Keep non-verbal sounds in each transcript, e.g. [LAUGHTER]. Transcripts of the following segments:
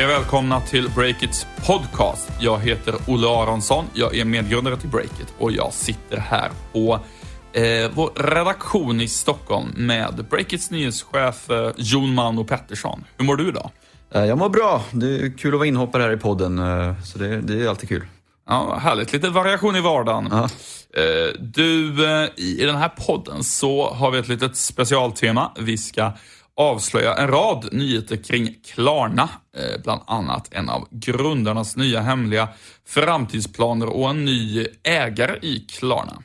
Hej och välkomna till Breakits podcast. Jag heter Olle Aronsson, jag är medgrundare till Breakit och jag sitter här på eh, vår redaktion i Stockholm med Breakits nyhetschef eh, Jon Mauno Pettersson. Hur mår du idag? Eh, jag mår bra. Det är kul att vara inhoppare här i podden, eh, så det, det är alltid kul. Ja, härligt. Lite variation i vardagen. Ja. Eh, Du, i den här podden så har vi ett litet specialtema. Vi ska avslöja en rad nyheter kring Klarna. Eh, bland annat en av grundarnas nya hemliga framtidsplaner och en ny ägare i Klarna.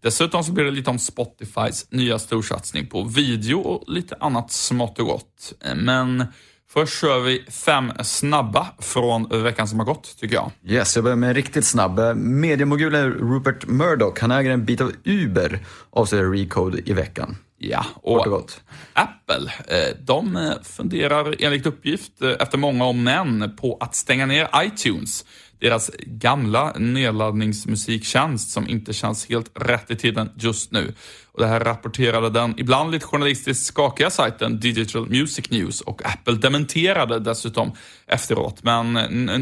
Dessutom så blir det lite om Spotifys nya storsatsning på video och lite annat smått och gott. Eh, men först kör vi fem snabba från veckan som har gått, tycker jag. Yes, jag börjar med en riktigt snabb. Mediemogulen Rupert Murdoch, han äger en bit av Uber, avslöjar Recode i veckan. Ja, och gott. Apple, eh, de eh, funderar enligt uppgift eh, efter många om men på att stänga ner iTunes. Deras gamla nedladdningsmusiktjänst som inte känns helt rätt i tiden just nu. Och det här rapporterade den ibland lite journalistiskt skakiga sajten Digital Music News och Apple dementerade dessutom efteråt. Men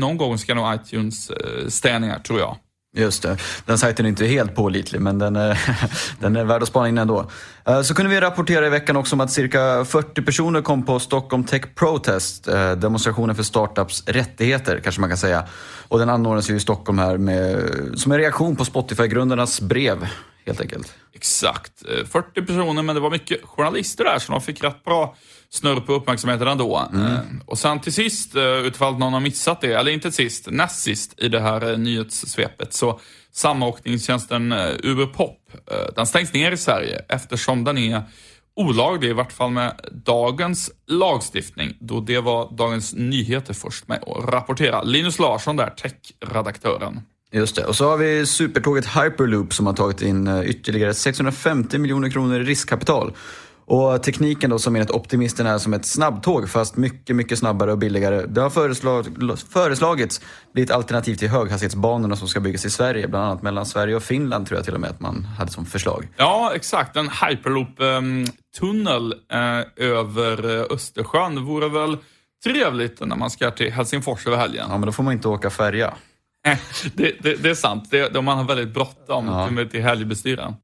någon gång ska nog iTunes stänga tror jag. Just det. Den sajten är inte helt pålitlig, men den är, [LAUGHS] den är värd att spana in ändå. Eh, så kunde vi rapportera i veckan också om att cirka 40 personer kom på Stockholm Tech Protest, eh, demonstrationen för startups rättigheter kanske man kan säga. Och den anordnas ju i Stockholm här med, som en reaktion på Spotify-grundarnas brev, helt enkelt. Exakt. Eh, 40 personer, men det var mycket journalister där, så de fick rätt bra snurr på uppmärksamheten ändå. Mm. Eh, Och sen till sist, eh, utifall någon har missat det, eller inte sist, näst sist i det här eh, nyhetssvepet, så samåkningstjänsten eh, Uber Pop, eh, den stängs ner i Sverige eftersom den är olaglig, i vart fall med dagens lagstiftning, då det var Dagens Nyheter först med att rapportera. Linus Larsson där, tech-redaktören. Just det. Och så har vi supertåget Hyperloop som har tagit in eh, ytterligare 650 miljoner kronor i riskkapital. Och tekniken då som enligt optimisten är som ett snabbtåg fast mycket, mycket snabbare och billigare. Det har föreslag, föreslagits bli ett alternativ till höghastighetsbanorna som ska byggas i Sverige. Bland annat mellan Sverige och Finland tror jag till och med att man hade som förslag. Ja, exakt. En hyperloop-tunnel eh, över eh, Östersjön vore väl trevligt när man ska till Helsingfors över helgen. Ja, men då får man inte åka färja. [LAUGHS] Det, det, det är sant. Det, man har väldigt bråttom Ja. till, till helgbestyren.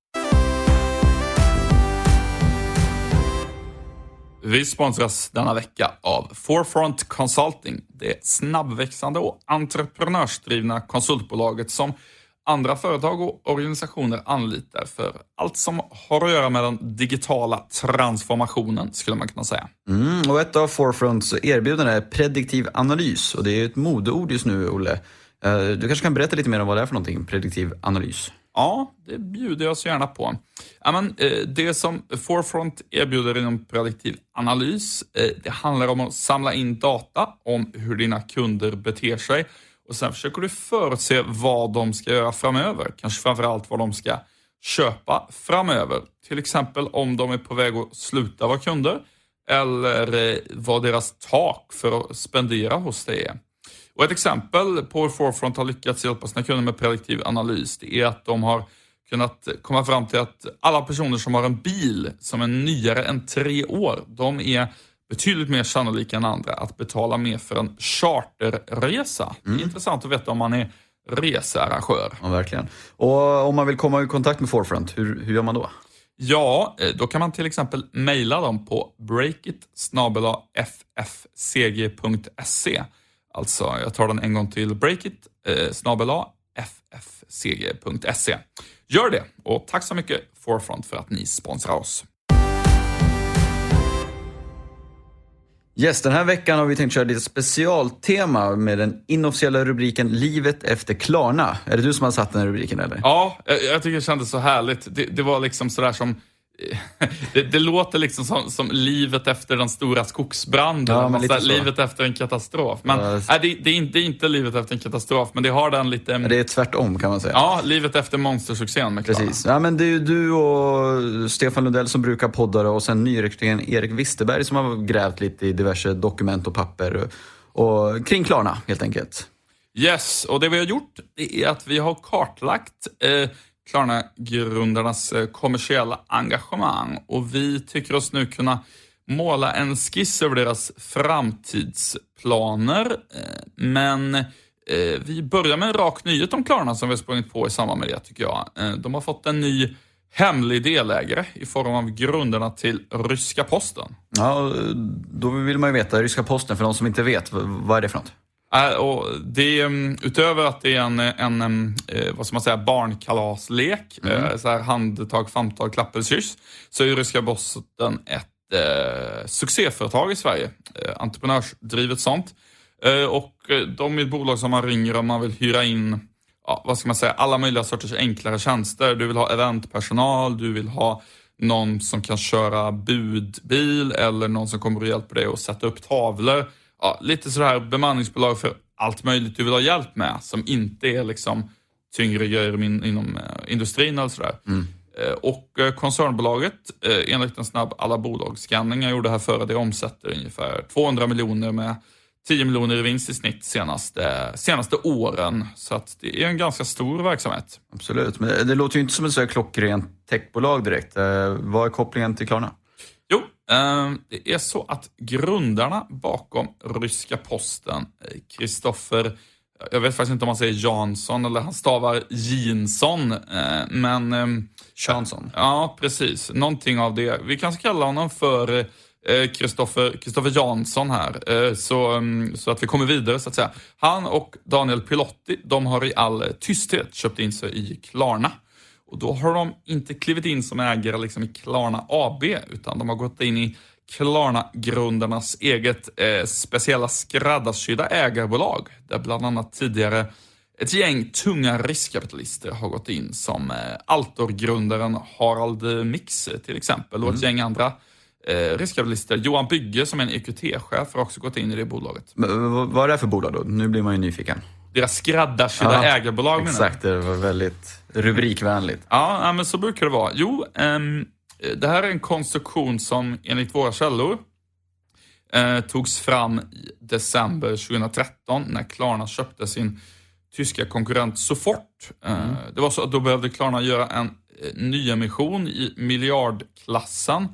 Vi sponsras denna vecka av Forefront Consulting, det snabbväxande och entreprenörsdrivna konsultbolaget som andra företag och organisationer anlitar för allt som har att göra med den digitala transformationen, skulle man kunna säga. Mm, och ett av Forefronts erbjudanden är prediktiv analys. Och det är ett modeord just nu, Olle. Eh, du kanske kan berätta lite mer om vad det är för någonting, prediktiv analys? Ja, det bjuder jag så gärna på. Men, eh, det som Forefront erbjuder inom prediktiv analys, eh, det handlar om att samla in data om hur dina kunder beter sig och sen försöker du förutse vad de ska göra framöver. Kanske framförallt vad de ska köpa framöver. Till exempel om de är på väg att sluta vara kunder eller vad deras tak för att spendera hos dig är. Och ett exempel på hur Forefront har lyckats hjälpa sina kunder med prediktiv analys, det är att de har kunnat komma fram till att alla personer som har en bil som är nyare än tre år, de är betydligt mer sannolika än andra att betala mer för en charterresa. Det är intressant att veta om man är researrangör. Ja, verkligen. Och om man vill komma i kontakt med Forefront, hur, hur gör man då? Ja, eh, då kan man till exempel mejla dem på breakit ffcg.se. Alltså, jag tar den en gång till. Breakit eh, ffcg.se. Gör det och tack så mycket Forefront för att ni sponsrar oss. Yes, den här veckan har vi tänkt köra lite specialtema med den inofficiella rubriken Livet efter Klarna. Är det du som har satt den här rubriken eller? Ja, jag, jag tycker det kändes så härligt. Det, det var liksom sådär som [LAUGHS] det, det låter liksom som, som livet efter den stora skogsbranden. Ja, eller men något lite sådär, så. livet efter en katastrof. Men Ja. nej, det, det, är inte, det är inte livet efter en katastrof, men det har den lite... Det är tvärtom kan man säga. Ja, livet efter monstersuccén med Klara. Precis. Ja, men det är ju du och Stefan Lundell som brukar poddare och sen nyrekryteringen Erik Wisterberg som har grävt lite i diverse dokument och papper och, och kring Klarna helt enkelt. Yes, och det vi har gjort är att vi har kartlagt eh, Klarna-grundarnas eh, kommersiella engagemang och vi tycker oss nu kunna måla en skiss över deras framtidsplaner. Eh, men eh, vi börjar med en rak nyhet om Klarna som vi har sprungit på i samband med det, tycker jag. De har fått en ny hemlig delägare i form av grunderna till ryska posten. Ja, då vill man ju veta, ryska posten, för de som inte vet, vad är det för något? Äh, och det mm, utöver att det är en, en, en eh, vad ska man säga, barnkalaslek, mm. Eh, så här handtag, famtag, klapp eller kyss, så är ryska posten ett eh, succéföretag i Sverige. Eh, entreprenörsdrivet sånt. Eh, och de är ett bolag som man ringer om man vill hyra in ja, vad ska man säga, alla möjliga sorters enklare tjänster. Du vill ha eventpersonal, du vill ha någon som kan köra budbil eller någon som kommer och hjälper dig att sätta upp tavlor. Ja, lite sådär bemanningsbolag för allt möjligt du vill ha hjälp med som inte är liksom tyngre grejer inom eh, industrin eller sådär. Mm. Eh, och eh, koncernbolaget, enligt en snabb alla bolagsscanning jag gjorde här före, det omsätter ungefär 200 miljoner med 10 miljoner i vinst i snitt senaste, senaste åren. Så att det är en ganska stor verksamhet. Absolut, men det låter ju inte som ett så klockrent techbolag direkt. Eh, vad är kopplingen till Klarna? Jo, eh, det är så att grundarna bakom ryska posten, Kristoffer jag vet faktiskt inte om man säger Jansson eller han stavar Jinsson. Eh, men... Jansson? Ja, precis. Någonting av det. Vi kanske kallar honom för Kristoffer eh, Jansson här, eh, så, mm, så att vi kommer vidare så att säga. Han och Daniel Pilotti, de har i all tysthet köpt in sig i Klarna. Och då har de inte klivit in som ägare liksom i Klarna AB, utan de har gått in i Klarna-grundarnas eget eh, speciella skräddarsydda ägarbolag, där bland annat tidigare ett gäng tunga riskkapitalister har gått in som eh, Altor-grundaren Harald Mix till exempel och ett mm. gäng andra eh, riskkapitalister. Johan Bygge som är en EQT-chef har också gått in i det bolaget. Men, vad är det för bolag då? Nu blir man ju nyfiken. Deras skräddarsydda ägarbolag menar Exakt, det var väldigt rubrikvänligt. Ja, men så brukar det vara. Jo, ehm, det här är en konstruktion som enligt våra källor eh, togs fram i december 2013 när Klarna köpte sin tyska konkurrent Sofort. Eh, mm. Det var så att då behövde Klarna göra en eh, nyemission i miljardklassen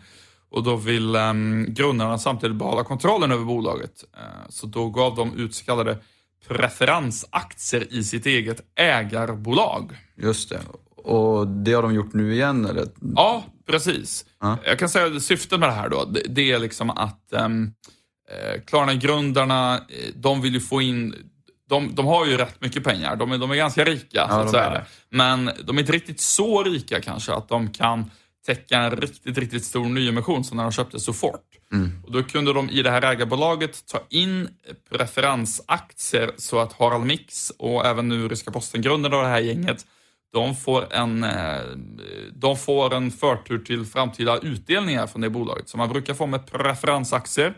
och då vill um, grundarna samtidigt behålla kontrollen över bolaget. Så då gav de ut så kallade preferensaktier i sitt eget ägarbolag. Just det. Och det har de gjort nu igen eller? Ja, precis. Uh. Jag kan säga att syftet med det här då, det, det är liksom att um, eh, Klarna-grundarna, eh, de vill ju få in de, de har ju rätt mycket pengar. De är, de är ganska rika, ja, så att säga. Men de är inte riktigt så rika kanske att de kan täcka en riktigt, riktigt stor nyemission som när de köpte Sofort. Mm. Och då kunde de i det här ägarbolaget ta in preferensaktier så att Harald Mix och även nu Ryska Posten-grundarna och det här gänget, de får, en, eh, de får en förtur till framtida utdelningar från det bolaget. Som man brukar få med preferensaktier.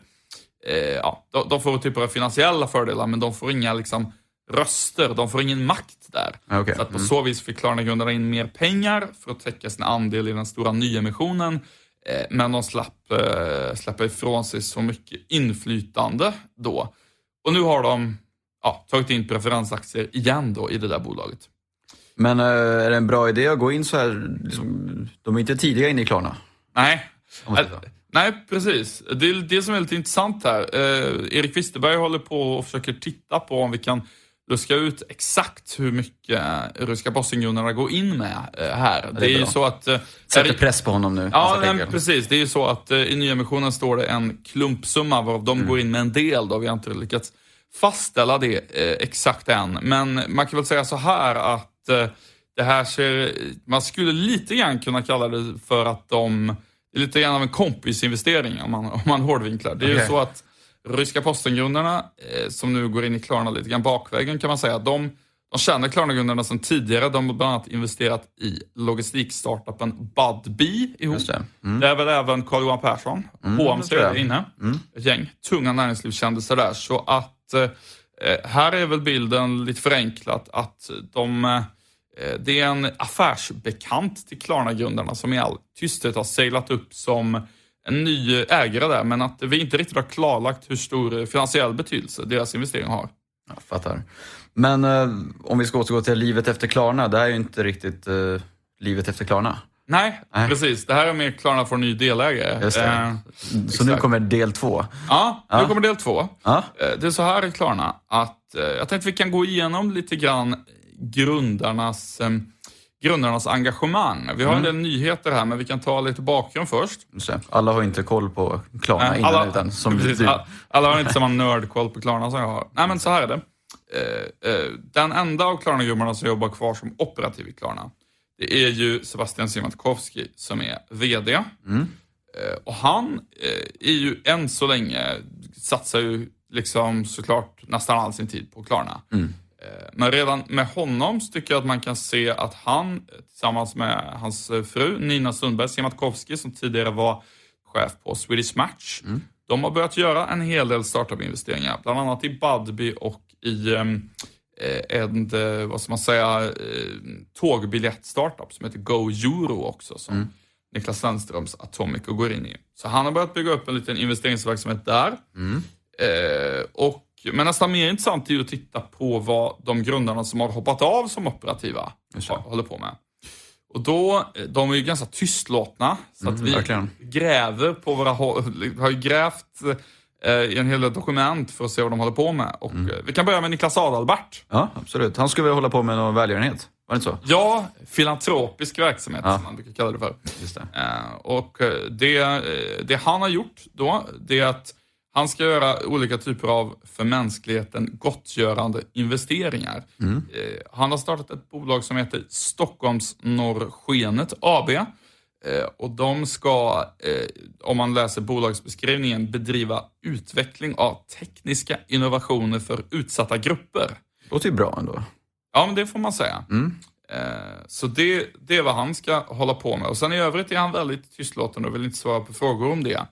Eh, ja, de, får typ av finansiella fördelar, men de får inga liksom, röster. De får ingen makt där. Ah, okay. Så att på mm. så vis fick Klarna-grundarna in mer pengar för att täcka sin andel i den stora nyemissionen. Eh, men de slapp eh, släppa ifrån sig så mycket inflytande då. Och nu har de ja, tagit in preferensaktier igen då i det där bolaget. Men eh, är det en bra idé att gå in så här? Liksom, de är inte tidiga inne i Klarna. Nej. Nej, precis. Det är det som är lite intressant här. Eh, Erik Wisterberg håller på och försöker titta på om vi kan luska ut exakt hur mycket ryska Bosniengrundarna går in med eh, här. Det är, det är ju så att... Eh, Sätter press på honom nu. Ja, nej, precis. Det är ju så att eh, i nyemissionen står det en klumpsumma varav de mm. går in med en del. Då. Vi har inte lyckats fastställa det exakt än. Men man kan väl säga så här att det här ser... Man skulle lite grann kunna kalla det för att de... Det är lite grann av en kompisinvestering om man, om man hårdvinklar. Det är okay. ju så att Ryska postengrundarna, eh, som nu går in i Klarna lite grann bakvägen kan man säga, de, de känner Klarna-grundarna sedan tidigare. De har bland annat investerat i logistikstartupen Budbee ihop. Det. Mm. det. är väl även Carl-Johan Persson, mm, HMC är inne. Mm. Ett gäng tunga näringslivskändisar där. Så att eh, här är väl bilden lite förenklat att de eh, det är en affärsbekant till Klarna-grundarna som i all tysthet har seglat upp som en ny ägare där, men att vi inte riktigt har klarlagt hur stor finansiell betydelse deras investering har. Jag fattar. Men eh, om vi ska återgå till livet efter Klarna, det här är ju inte riktigt eh, livet efter Klarna. Nej, Nej. precis. Det här är mer Klarna får en ny delägare. Just. Eh, Så nu exakt. kommer del två. Ja, nu Ja. kommer del två. Ja. Eh, Det är så här Klarna att eh, jag tänkte vi kan gå igenom lite grann grundarnas, eh, grundarnas engagemang. Vi har Mm. en del nyheter här, men vi kan ta lite bakgrund först. Alla har inte koll på Klarna Nej, innan alla, utan som precis, du. all- alla har inte [LAUGHS] samma nördkoll på Klarna som jag har. Nej, men så här är det. Eh, eh, Den enda av Klarna-gubbarna som jobbar kvar som operativ i Klarna, det är ju Sebastian Siemiatkowski som är VD. Mm. Eh, Och han är ju än så länge, satsar ju liksom såklart nästan all sin tid på Klarna. Mm. Eh, Men redan med honom så tycker jag att man kan se att han tillsammans med hans fru Nina Sundberg Siemiatkowski som tidigare var chef på Swedish Match. De har börjat göra en hel del startup-investeringar, bland annat i Budbee och i eh, en, eh, vad ska man säga, eh, tågbiljett-startup som heter Go Euro också, som Niklas Lennströms Atomico går in i. Så han har börjat bygga upp en liten investeringsverksamhet där. Eh, och, men nästan mer intressant är ju att titta på vad de grundarna som har hoppat av som operativa håller på med. Och då, eh, de är ju ganska tystlåtna, så att vi verkligen. gräver på våra håll, [LAUGHS] vi har ju grävt eh, i en hel del dokument för att se vad de håller på med. Och, eh, vi kan börja med Niklas Adalbert. Ja, absolut. Han skulle väl hålla på med någon välgörenhet? Var det inte så? Ja, filantropisk verksamhet Ja. som man brukar kalla det för. Just det. Och det, det han har gjort då, det är att han ska göra olika typer av för mänskligheten gottgörande investeringar. Eh, Han har startat ett bolag som heter Stockholms Norrskenet AB. Eh, Och de ska, eh, om man läser bolagsbeskrivningen, bedriva utveckling av tekniska innovationer för utsatta grupper. Låter ju bra ändå. Ja, men det får man säga. Eh, Så det, det är vad han ska hålla på med. Och sen i övrigt är han väldigt tystlåten och vill inte svara på frågor om det.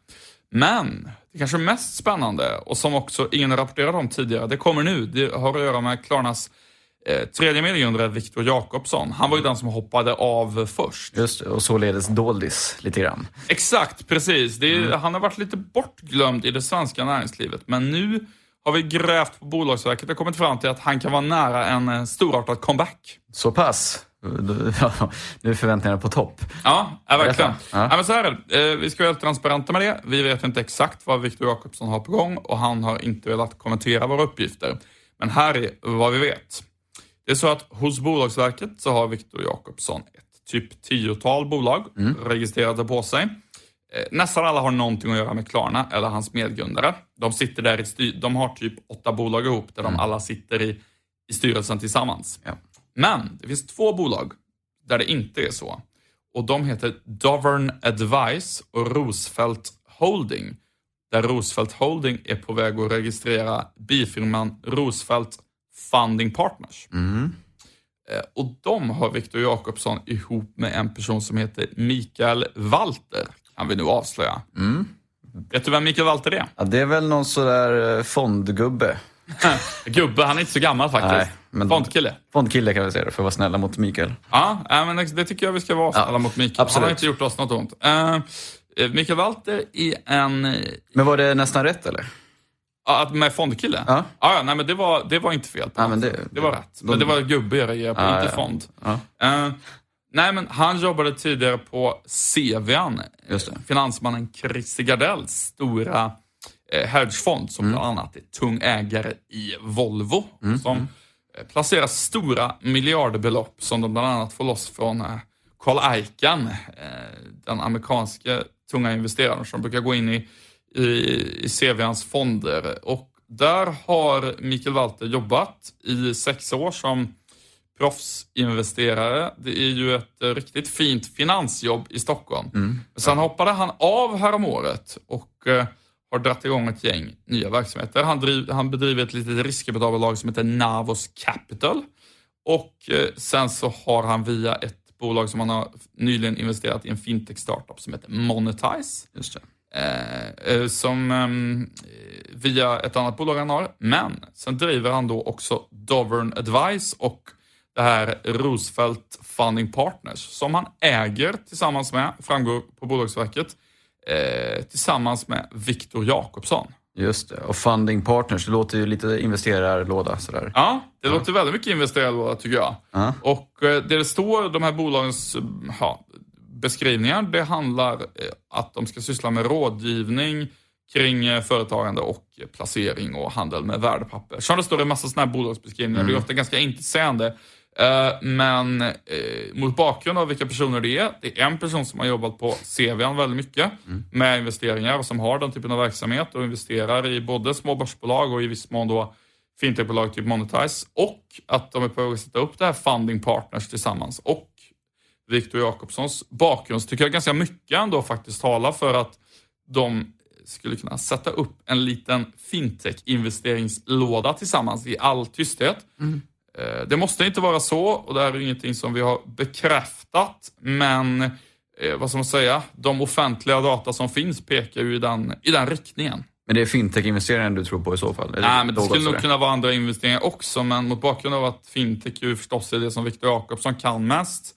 Men det kanske mest spännande och som också ingen har rapporterat om tidigare, det kommer nu. Det har att göra med Klarnas eh, tredje medgrundare Viktor Jakobsson. Han var ju den som hoppade av först. Just. Och således doldis lite grann. Exakt, precis. Är, Han har varit lite bortglömd i det svenska näringslivet, men nu har vi grävt på Bolagsverket och kommit fram till att han kan vara nära en eh, storartad comeback. Så pass. [LAUGHS] Nu är förväntningarna på topp. Ja, ja verkligen. Ja. Ja. men så här är det. Eh, Vi ska vara helt transparenta med det. Vi vet inte exakt vad Viktor Jakobsson har på gång och han har inte velat kommentera våra uppgifter. Men här är vad vi vet. Det är så att hos Bolagsverket så har Viktor Jakobsson ett typ tiotal bolag registrerade på sig. Eh, Nästan alla har någonting att göra med Klarna eller hans medgrundare. De sitter där i styr- de har typ åtta bolag ihop där de alla sitter i, i styrelsen tillsammans. Ja. Men det finns två bolag där det inte är så. Och de heter Dovern Advice och Roosevelt Holding. Där Roosevelt Holding är på väg att registrera bifirman Roosevelt Funding Partners. Eh, Och de har Viktor Jakobsson ihop med en person som heter Mikael Walter. Kan vi nu avslöja. Vet du vem Mikael Walter är? Ja, det är väl någon sådär eh, fondgubbe. [LAUGHS] Gubbe, han är inte så gammal faktiskt. Nej, men- Fondkille. Fondkille kan vi säga det, för att vara snälla mot Mikael. Ja, men det tycker jag vi ska vara snälla mot Mikael. Han absolut. har inte gjort oss något ont. Uh, Mikael Walter är en... Men var det nästan rätt eller? Ja, att med fondkille? Ja. Ja, ja, nej men det var, det var inte fel. På Ja, men det- det var rätt. då- Men det var gubbe jag reagerade på, Ja, inte ja. fond. Ja. Eh, nej, men han jobbade tidigare på eh, Finansmannen Christer Gardells stora hedgefond som Mm. bland annat är tung ägare i Volvo. Som eh, placerar stora miljardbelopp som de bland annat får loss från eh, Carl Icahn, eh, den amerikanska tunga investeraren som brukar gå in i, i, i Cevians fonder. Och där har Mikael Walter jobbat i sex år som proffsinvesterare. Det är ju ett eh, riktigt fint finansjobb i Stockholm. Sen hoppade han av häromåret och eh, har dragit igång ett gäng nya verksamheter. Han, driv, han bedriver ett litet riskkapitalbolag som heter Navos Capital. Och eh, sen så har han via ett bolag som han har nyligen investerat i en fintech-startup som heter Monetize. Just. Eh, eh, som ehm, eh, via ett annat bolag han har. Men sen driver han då också Dovern Advice och det här Roosevelt Funding Partners som han äger tillsammans med, framgår på Bolagsverket, eh, tillsammans med Viktor Jakobsson. Just det. Och funding partners, det låter ju lite investerarlåda sådär. Ja, det låter väldigt mycket investerad tycker jag. Ja. Och eh, det det står, de här bolagens eh, ja, beskrivningar. Det handlar eh, att de ska syssla med rådgivning kring företagande och placering och handel med värdepapper. Som det står en massa sådana här bolagsbeskrivningar. Mm. Det är ofta ganska intetsägande. Eh, men eh, mot bakgrund av vilka personer det är, det är en person som har jobbat på CVn väldigt mycket mm. med investeringar och som har den typen av verksamhet och investerar i både små börsbolag och i viss mån då fintechbolag typ Monetize och att de är på väg att sätta upp det här Funding Partners tillsammans och Viktor Jakobssons bakgrund så tycker jag ganska mycket ändå faktiskt talar för att de skulle kunna sätta upp en liten fintech-investeringslåda tillsammans i all tysthet. Mm. Eh, det måste inte vara så och det här är ingenting som vi har bekräftat, men eh, vad ska man säga, de offentliga data som finns pekar ju i den, i den riktningen. Men det är fintech-investeringar du tror på i så fall? Nej, men det skulle nog kunna vara andra investeringar också, men mot bakgrund av att fintech ju förstås är det som Viktor Jakobsson kan mest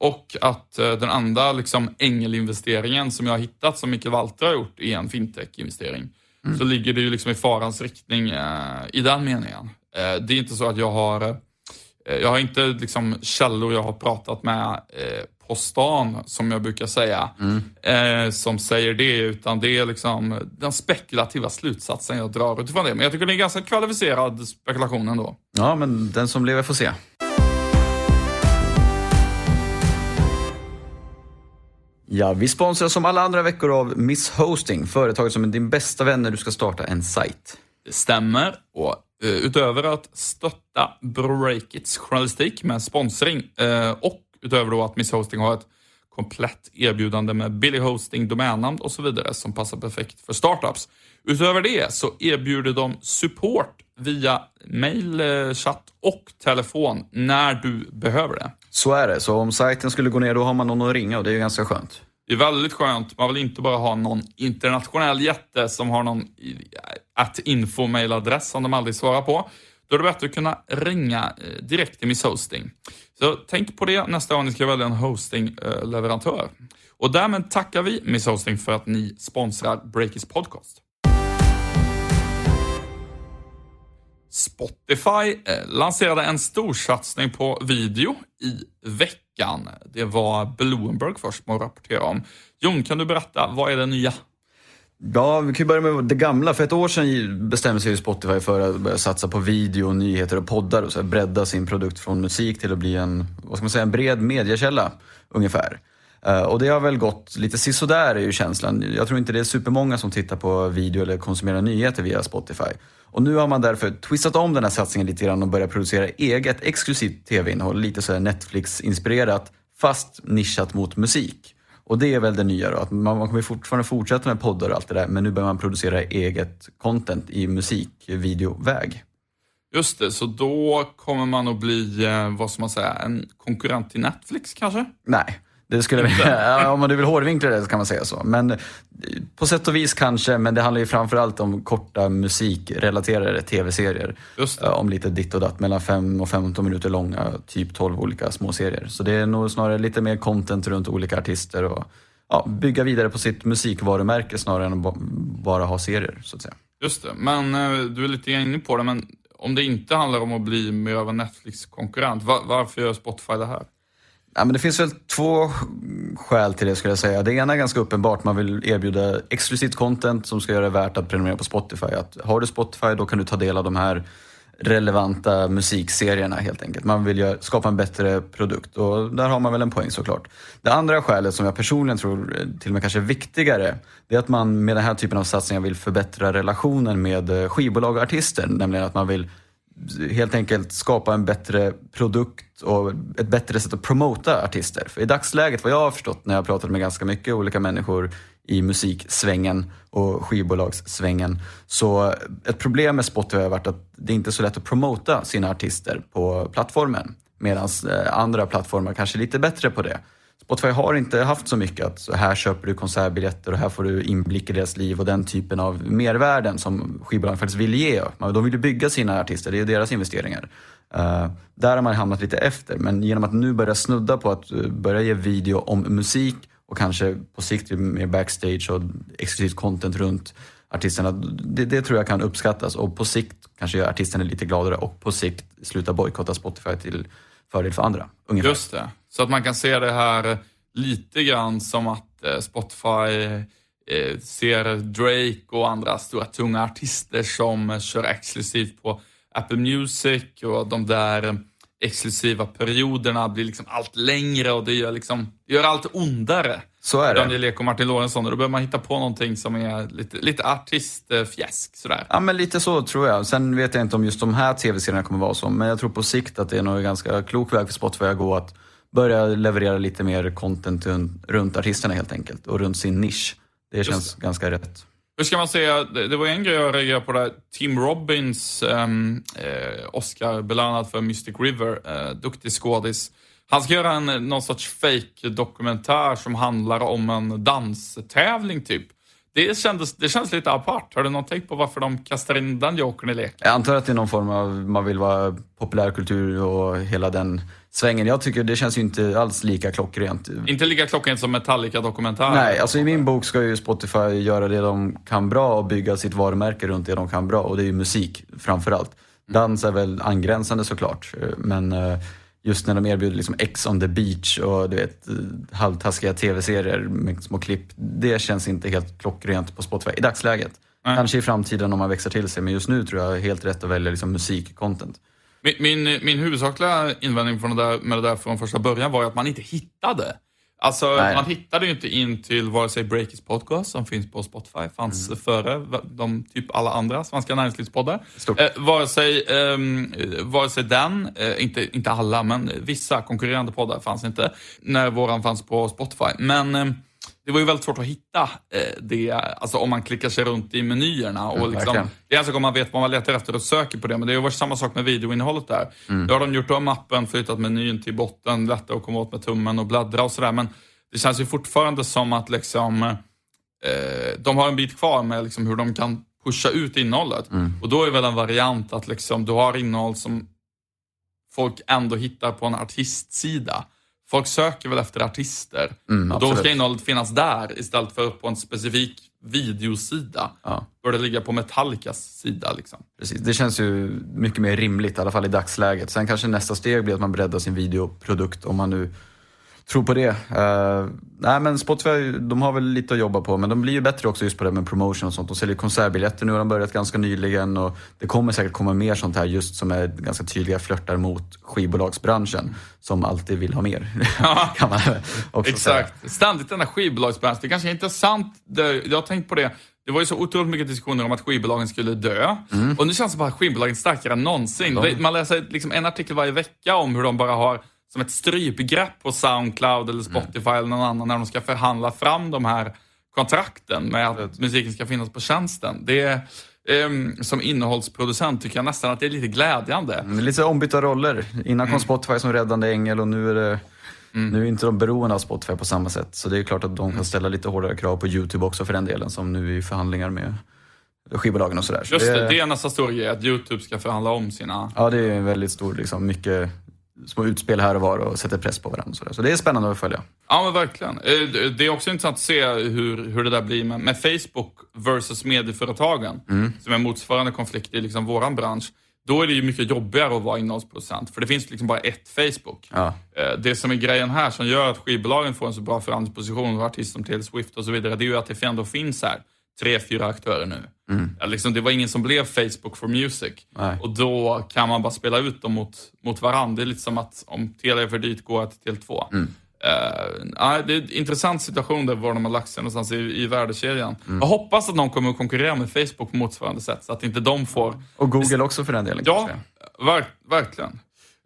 och att eh, den andra liksom, ängelinvesteringen som jag har hittat, som Mikael Walter har gjort, är en fintech-investering. Mm. Så ligger det ju liksom i farans riktning eh, i den meningen. Eh, det är inte så att jag har, eh, jag har inte liksom källor jag har pratat med eh, på stan, som jag brukar säga, mm. som säger det, utan det är liksom den spekulativa slutsatsen jag drar utifrån det. Men jag tycker det är ganska kvalificerad spekulation ändå. Ja, men den som lever får se. Ja, vi sponsras som alla andra veckor av Miss Hosting, företaget som är din bästa vän när du ska starta en sajt. Det stämmer. Och eh, utöver att stötta Breakits journalistik med sponsring eh, och utöver då att Miss Hosting har ett komplett erbjudande med billig hosting, domännamn och så vidare som passar perfekt för startups. Utöver det så erbjuder de support via mail, eh, chatt och telefon när du behöver det. Så är det. Så om sajten skulle gå ner, då har man någon att ringa och det är ju ganska skönt. Det är väldigt skönt. Man vill inte bara ha någon internationell jätte som har någon att info-mailadress som de aldrig svarar på. Då är det bättre att kunna ringa eh, direkt till Miss Hosting. Så tänk på det nästa gång ni ska välja en hostingleverantör. Och därmed tackar vi Miss Hosting för att ni sponsrar Breakit's podcast. Spotify eh, lanserade en storsatsning på video i veckan. Det var Bloomberg först man rapporterade om. Jon, kan du berätta, vad är det nya? Ja, vi kan börja med det gamla. För ett år sedan bestämde sig Spotify för att börja satsa på video, nyheter och poddar och så bredda sin produkt från musik till att bli en, vad ska man säga, en bred mediekälla ungefär. Eh, och det har väl gått lite sisådär är ju känslan. Jag tror inte det är supermånga som tittar på video eller konsumerar nyheter via Spotify. Och nu har man därför twistat om den här satsningen lite grann och börjat producera eget exklusivt tv-innehåll. Lite så Netflix-inspirerat fast nischat mot musik. Och det är väl det nya då, att man kommer fortfarande fortsätta med poddar och allt det där men nu börjar man producera eget content i musikvideoväg. Just det, så då kommer man att bli, eh, vad ska man säga, en konkurrent till Netflix kanske? Nej, det skulle, [LAUGHS] ja, om man vill hårdvinkla det så kan man säga så. Men eh, på sätt och vis kanske, men det handlar ju framförallt om korta musikrelaterade tv-serier. Eh, om lite ditt och datt, mellan 5 och 15 minuter långa, typ 12 olika småserier. Så det är nog snarare lite mer content runt olika artister och ja, bygga vidare på sitt musikvarumärke snarare än att bara ha serier, så att säga. Just det, men eh, du är lite inne på det, men om det inte handlar om att bli mer av en Netflix-konkurrent, varför gör Spotify det här? Ja, men det finns väl två skäl till det skulle jag säga. Det ena är ganska uppenbart, man vill erbjuda exklusivt content som ska göra det värt att prenumerera på Spotify. Att har du Spotify då kan du ta del av de här relevanta musikserierna helt enkelt. Man vill skapa en bättre produkt och där har man väl en poäng såklart. Det andra skälet som jag personligen tror eh, till och med kanske är viktigare, det är att man med den här typen av satsningar vill förbättra relationen med eh, skivbolag och artister. Nämligen att man vill helt enkelt skapa en bättre produkt och ett bättre sätt att promota artister. För i dagsläget, vad jag har förstått när jag har pratat med ganska mycket olika människor i musiksvängen och skivbolagssvängen. Så ett problem med Spotify har varit att det inte är så lätt att promota sina artister på plattformen. Medan eh, andra plattformar kanske är lite bättre på det. Spotify har inte haft så mycket att så här köper du konsertbiljetter och här får du inblick i deras liv och den typen av mervärden som skivbolagen faktiskt vill ge. De vill ju bygga sina artister, det är deras investeringar. Eh, där har man hamnat lite efter, men genom att nu börja snudda på att eh, börja ge video om musik och kanske på sikt mer backstage och exklusivt content runt artisterna, det, det, tror jag kan uppskattas och på sikt kanske göra artisterna lite gladare och på sikt sluta bojkotta Spotify till fördel för andra. Ungefär. Just det. Så att man kan se det här lite grann som att eh, Spotify eh, ser Drake och andra stora tunga artister som kör exklusivt på Apple Music och de där exklusiva perioderna blir liksom allt längre och det gör, liksom, det gör allt ondare. Så är det. Daniel Ek och Martin Lorentzon. Och då behöver man hitta på någonting som är lite, lite artistfjäsk sådär. Ja, men lite så tror jag. Sen vet jag inte om just de här tv-serierna kommer vara så, men jag tror på sikt att det är nog en ganska klok väg för Spotify att gå att börja leverera lite mer content runt artisterna helt enkelt och runt sin nisch. Det känns ganska rätt. Hur ska man säga, det var en grej jag reagerade på där. Tim Robbins, um, eh, Oscar-belönad för Mystic River, eh, duktig skådis. Han ska göra en, någon sorts fake dokumentär som handlar om en danstävling typ. Det, kändes, det känns lite apart. Har du någon tänkt på varför de kastar in den jokern i leken? Jag antar att det är någon form av, man vill vara populärkultur och hela den svängen. Jag tycker det känns ju inte alls lika klockrent. Inte lika klockrent som Metallica-dokumentären? Nej, alltså i min bok ska ju Spotify göra det de kan bra och bygga sitt varumärke runt det de kan bra. Och det är ju musik framförallt. Dans är väl angränsande såklart, men eh, just när de erbjuder liksom X on the beach och du vet, halvtaskiga tv-serier med små klipp. Det känns inte helt klockrent på Spotify i dagsläget. Nej. Kanske i framtiden om man växer till sig, men just nu tror jag helt rätt att välja liksom musikcontent. Min, min, min huvudsakliga invändning från det där, med det där från första början var ju att man inte hittade. Alltså, Nej. man hittade ju inte in till vare sig Breakits podcast som finns på Spotify, fanns mm. före de typ alla andra svenska näringslivspoddar. Eh, vare, sig, eh, vare sig den, eh, inte, inte alla, men vissa konkurrerande poddar fanns inte när våran fanns på Spotify. Men eh, det var ju väldigt svårt att hitta eh, det, alltså om man klickar sig runt i menyerna. Och liksom, det är alltså om man vet vad man letar efter och söker på det, men det har varit samma sak med videoinnehållet där. Mm. Då har de gjort om appen, flyttat menyn till botten, lättare att komma åt med tummen och bläddra och sådär. Men det känns ju fortfarande som att liksom, eh, de har en bit kvar med liksom hur de kan pusha ut innehållet. Mm. Och då är väl en variant att liksom, du har innehåll som folk ändå hittar på en artistsida. Folk söker väl efter artister. Mm, och då ska innehållet finnas där istället för på en specifik videosida. Ja. Bör det ligga på Metallicas sida. Liksom. Precis, det känns ju mycket mer rimligt, i alla fall i dagsläget. Sen kanske nästa steg blir att man breddar sin videoprodukt om man nu tror på det. Uh, nej men Spotify, de har väl lite att jobba på men de blir ju bättre också just på det med promotion och sånt. De säljer konsertbiljetter nu har de börjat ganska nyligen och det kommer säkert komma mer sånt här just som är ganska tydliga flörtar mot skivbolagsbranschen som alltid vill ha mer. [LAUGHS] kan man också Exakt. Säga. Ständigt den här skivbolagsbranschen. Det är ganska intressant. Jag har tänkt på det. Det var ju så otroligt mycket diskussioner om att skivbolagen skulle dö. Mm. Och nu känns det bara att skivbolagen starkare än någonsin. De... Man läser liksom en artikel varje vecka om hur de bara har som ett strypgrepp på Soundcloud eller Spotify mm. eller någon annan när de ska förhandla fram de här kontrakten med att musiken ska finnas på tjänsten. Det är, um, som innehållsproducent tycker jag nästan att det är lite glädjande. Mm, lite ombytta roller. Innan kom mm. Spotify som räddande ängel och nu är det Mm. Nu är inte de beroende av Spotify på samma sätt, så det är klart att de kan mm. ställa lite hårdare krav på YouTube också för den delen, som nu är i förhandlingar med skivbolagen och sådär. Just det, det är nästa stor grej, att YouTube ska förhandla om sina... Ja, det är en väldigt stor, liksom, mycket små utspel här och var och sätter press på varandra. Så, så det är spännande att följa. Ja, men verkligen. Eh, det är också intressant att se hur, hur det där blir med, med Facebook versus medieföretagen, mm. som är motsvarande konflikt i liksom våran bransch. Då är det ju mycket jobbigare att vara innehållsproducent, för det finns liksom bara ett Facebook. Ja. Eh, det som är grejen här, som gör att skivbolagen får en så bra förhandlingsposition, och artister som Taylor Swift och så vidare, det är ju att det ändå finns här tre, fyra aktörer nu. Mm. liksom, det var ingen som blev Facebook for Music. Nej. Och då kan man bara spela ut dem mot, mot varandra. Det är lite som att om Telia är för dyrt, gå till Tele2. Mm. Uh, det är en intressant situation där var de har lagt sig någonstans i, i värdekedjan. Mm. Jag hoppas att någon kommer att konkurrera med Facebook på motsvarande sätt, så att inte de får... Och Google också för den delen. Ja, ver verkligen.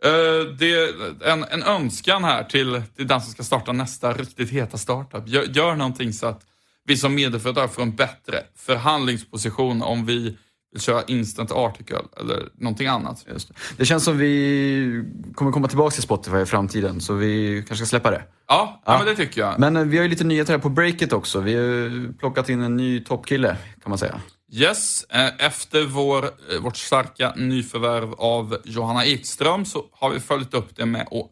Uh, det är en, en önskan här till, till den som ska starta nästa riktigt heta startup. Gör, gör någonting så att vi som medieföretag får en bättre förhandlingsposition om vi vill köra instant article eller någonting annat. Just det. det känns som vi kommer komma tillbaka till Spotify i framtiden, så vi kanske ska släppa det. Ja, ja. men det tycker jag. Men eh, vi har ju lite nyheter här på Breakit också. Vi har plockat in en ny toppkille, kan man säga. Yes, eh, efter vår, eh, vårt starka nyförvärv av Johanna Ekström så har vi följt upp det med att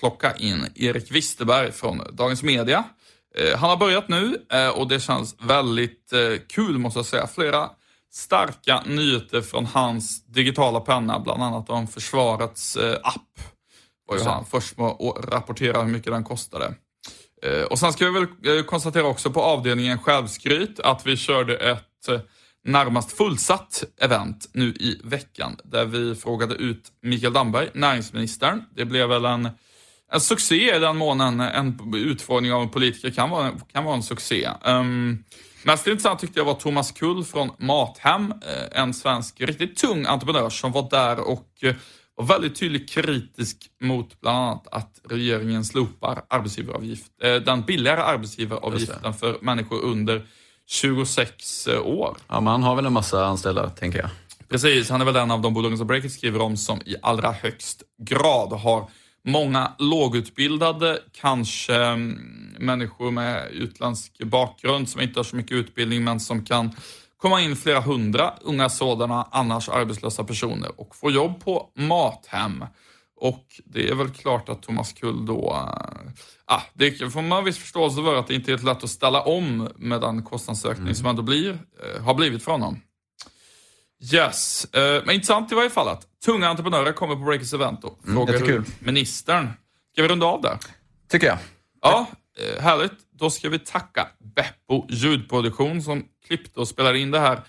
plocka in Erik Wisterberg från Dagens Media. Eh, han har börjat nu eh, och det känns väldigt eh, kul måste jag säga. Flera starka nyheter från hans digitala penna, bland annat om försvarets app. Var ju han först med att rapportera hur mycket den kostade. Och sen ska vi väl konstatera också på avdelningen självskryt att vi körde ett närmast fullsatt event nu i veckan där vi frågade ut Mikael Damberg, näringsministern. Det blev väl en, en succé i den månen en utfrågning av en politiker kan vara, kan vara en succé. Um, mest intressant tyckte jag var Thomas Kull från Mathem, en svensk riktigt tung entreprenör som var där och var väldigt tydligt kritisk mot bland annat att regeringen slopar arbetsgivaravgift, den billigare arbetsgivaravgiften för människor under 26 eh, år. Ja, men han har väl en massa anställda, tänker jag. Precis, han är väl en av de bolagen som Breakit skriver om som i allra högst grad har många lågutbildade, kanske mm, människor med utländsk bakgrund som inte har så mycket utbildning men som kan komma in flera hundra unga sådana annars arbetslösa personer och få jobb på Mathem. Och det är väl klart att Thomas Kull då, äh, ah, det får man viss förståelse för att det inte är helt lätt att ställa om med den kostnadsökning mm. som ändå blir, äh, har blivit för honom. Yes, äh, men intressant i varje fall att tunga entreprenörer kommer på Breakers event och mm, frågar mm, ministern. Ska vi runda av där? Tycker jag. Ja, härligt. Då ska vi tacka Beppo ljudproduktion som klippte och spelade in det här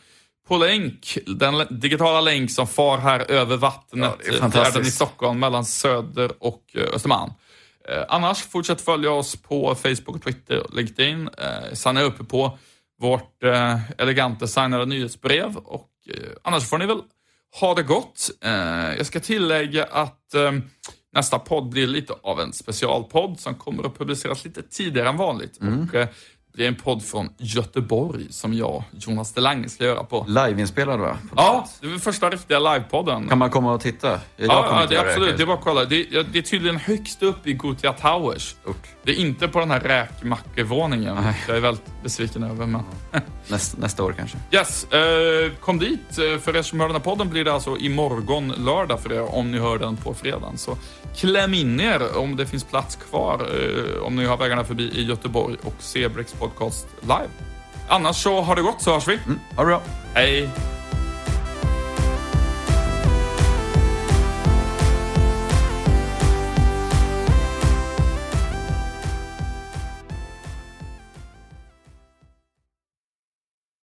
på länk, den digitala länk som far här över vattnet, ja, i Stockholm mellan Söder och eh, Östermalm. Eh, annars, fortsätt följa oss på Facebook, Twitter och LinkedIn. Eh, signa upp på vårt eh, elegant designade nyhetsbrev och eh, annars får ni väl ha det gott. Eh, jag ska tillägga att eh, nästa podd blir lite av en specialpodd som kommer att publiceras lite tidigare än vanligt. Mm. Och, det är en podd från Göteborg som jag, Jonas Delange, ska göra på. Liveinspelad va? Ja, det är första riktiga livepodden. Kan man komma och titta? Jag ja, ja det är absolut. Det är bara att kolla. Det är, det är tydligen högst upp i Gotia Towers. Stort. Det är inte på den här räkmackevåningen. Jag är väldigt besviken över. Men... [LAUGHS] Nästa, nästa år kanske. Yes, eh, kom dit. Eh, för er som hör den här podden blir det alltså imorgon lördag för er om ni hör den på fredagen. Så kläm in er om det finns plats kvar eh, om ni har vägarna förbi i Göteborg och se Brex podcast live. Annars så har det gått så hörs vi. Mm, ha det bra. Hej.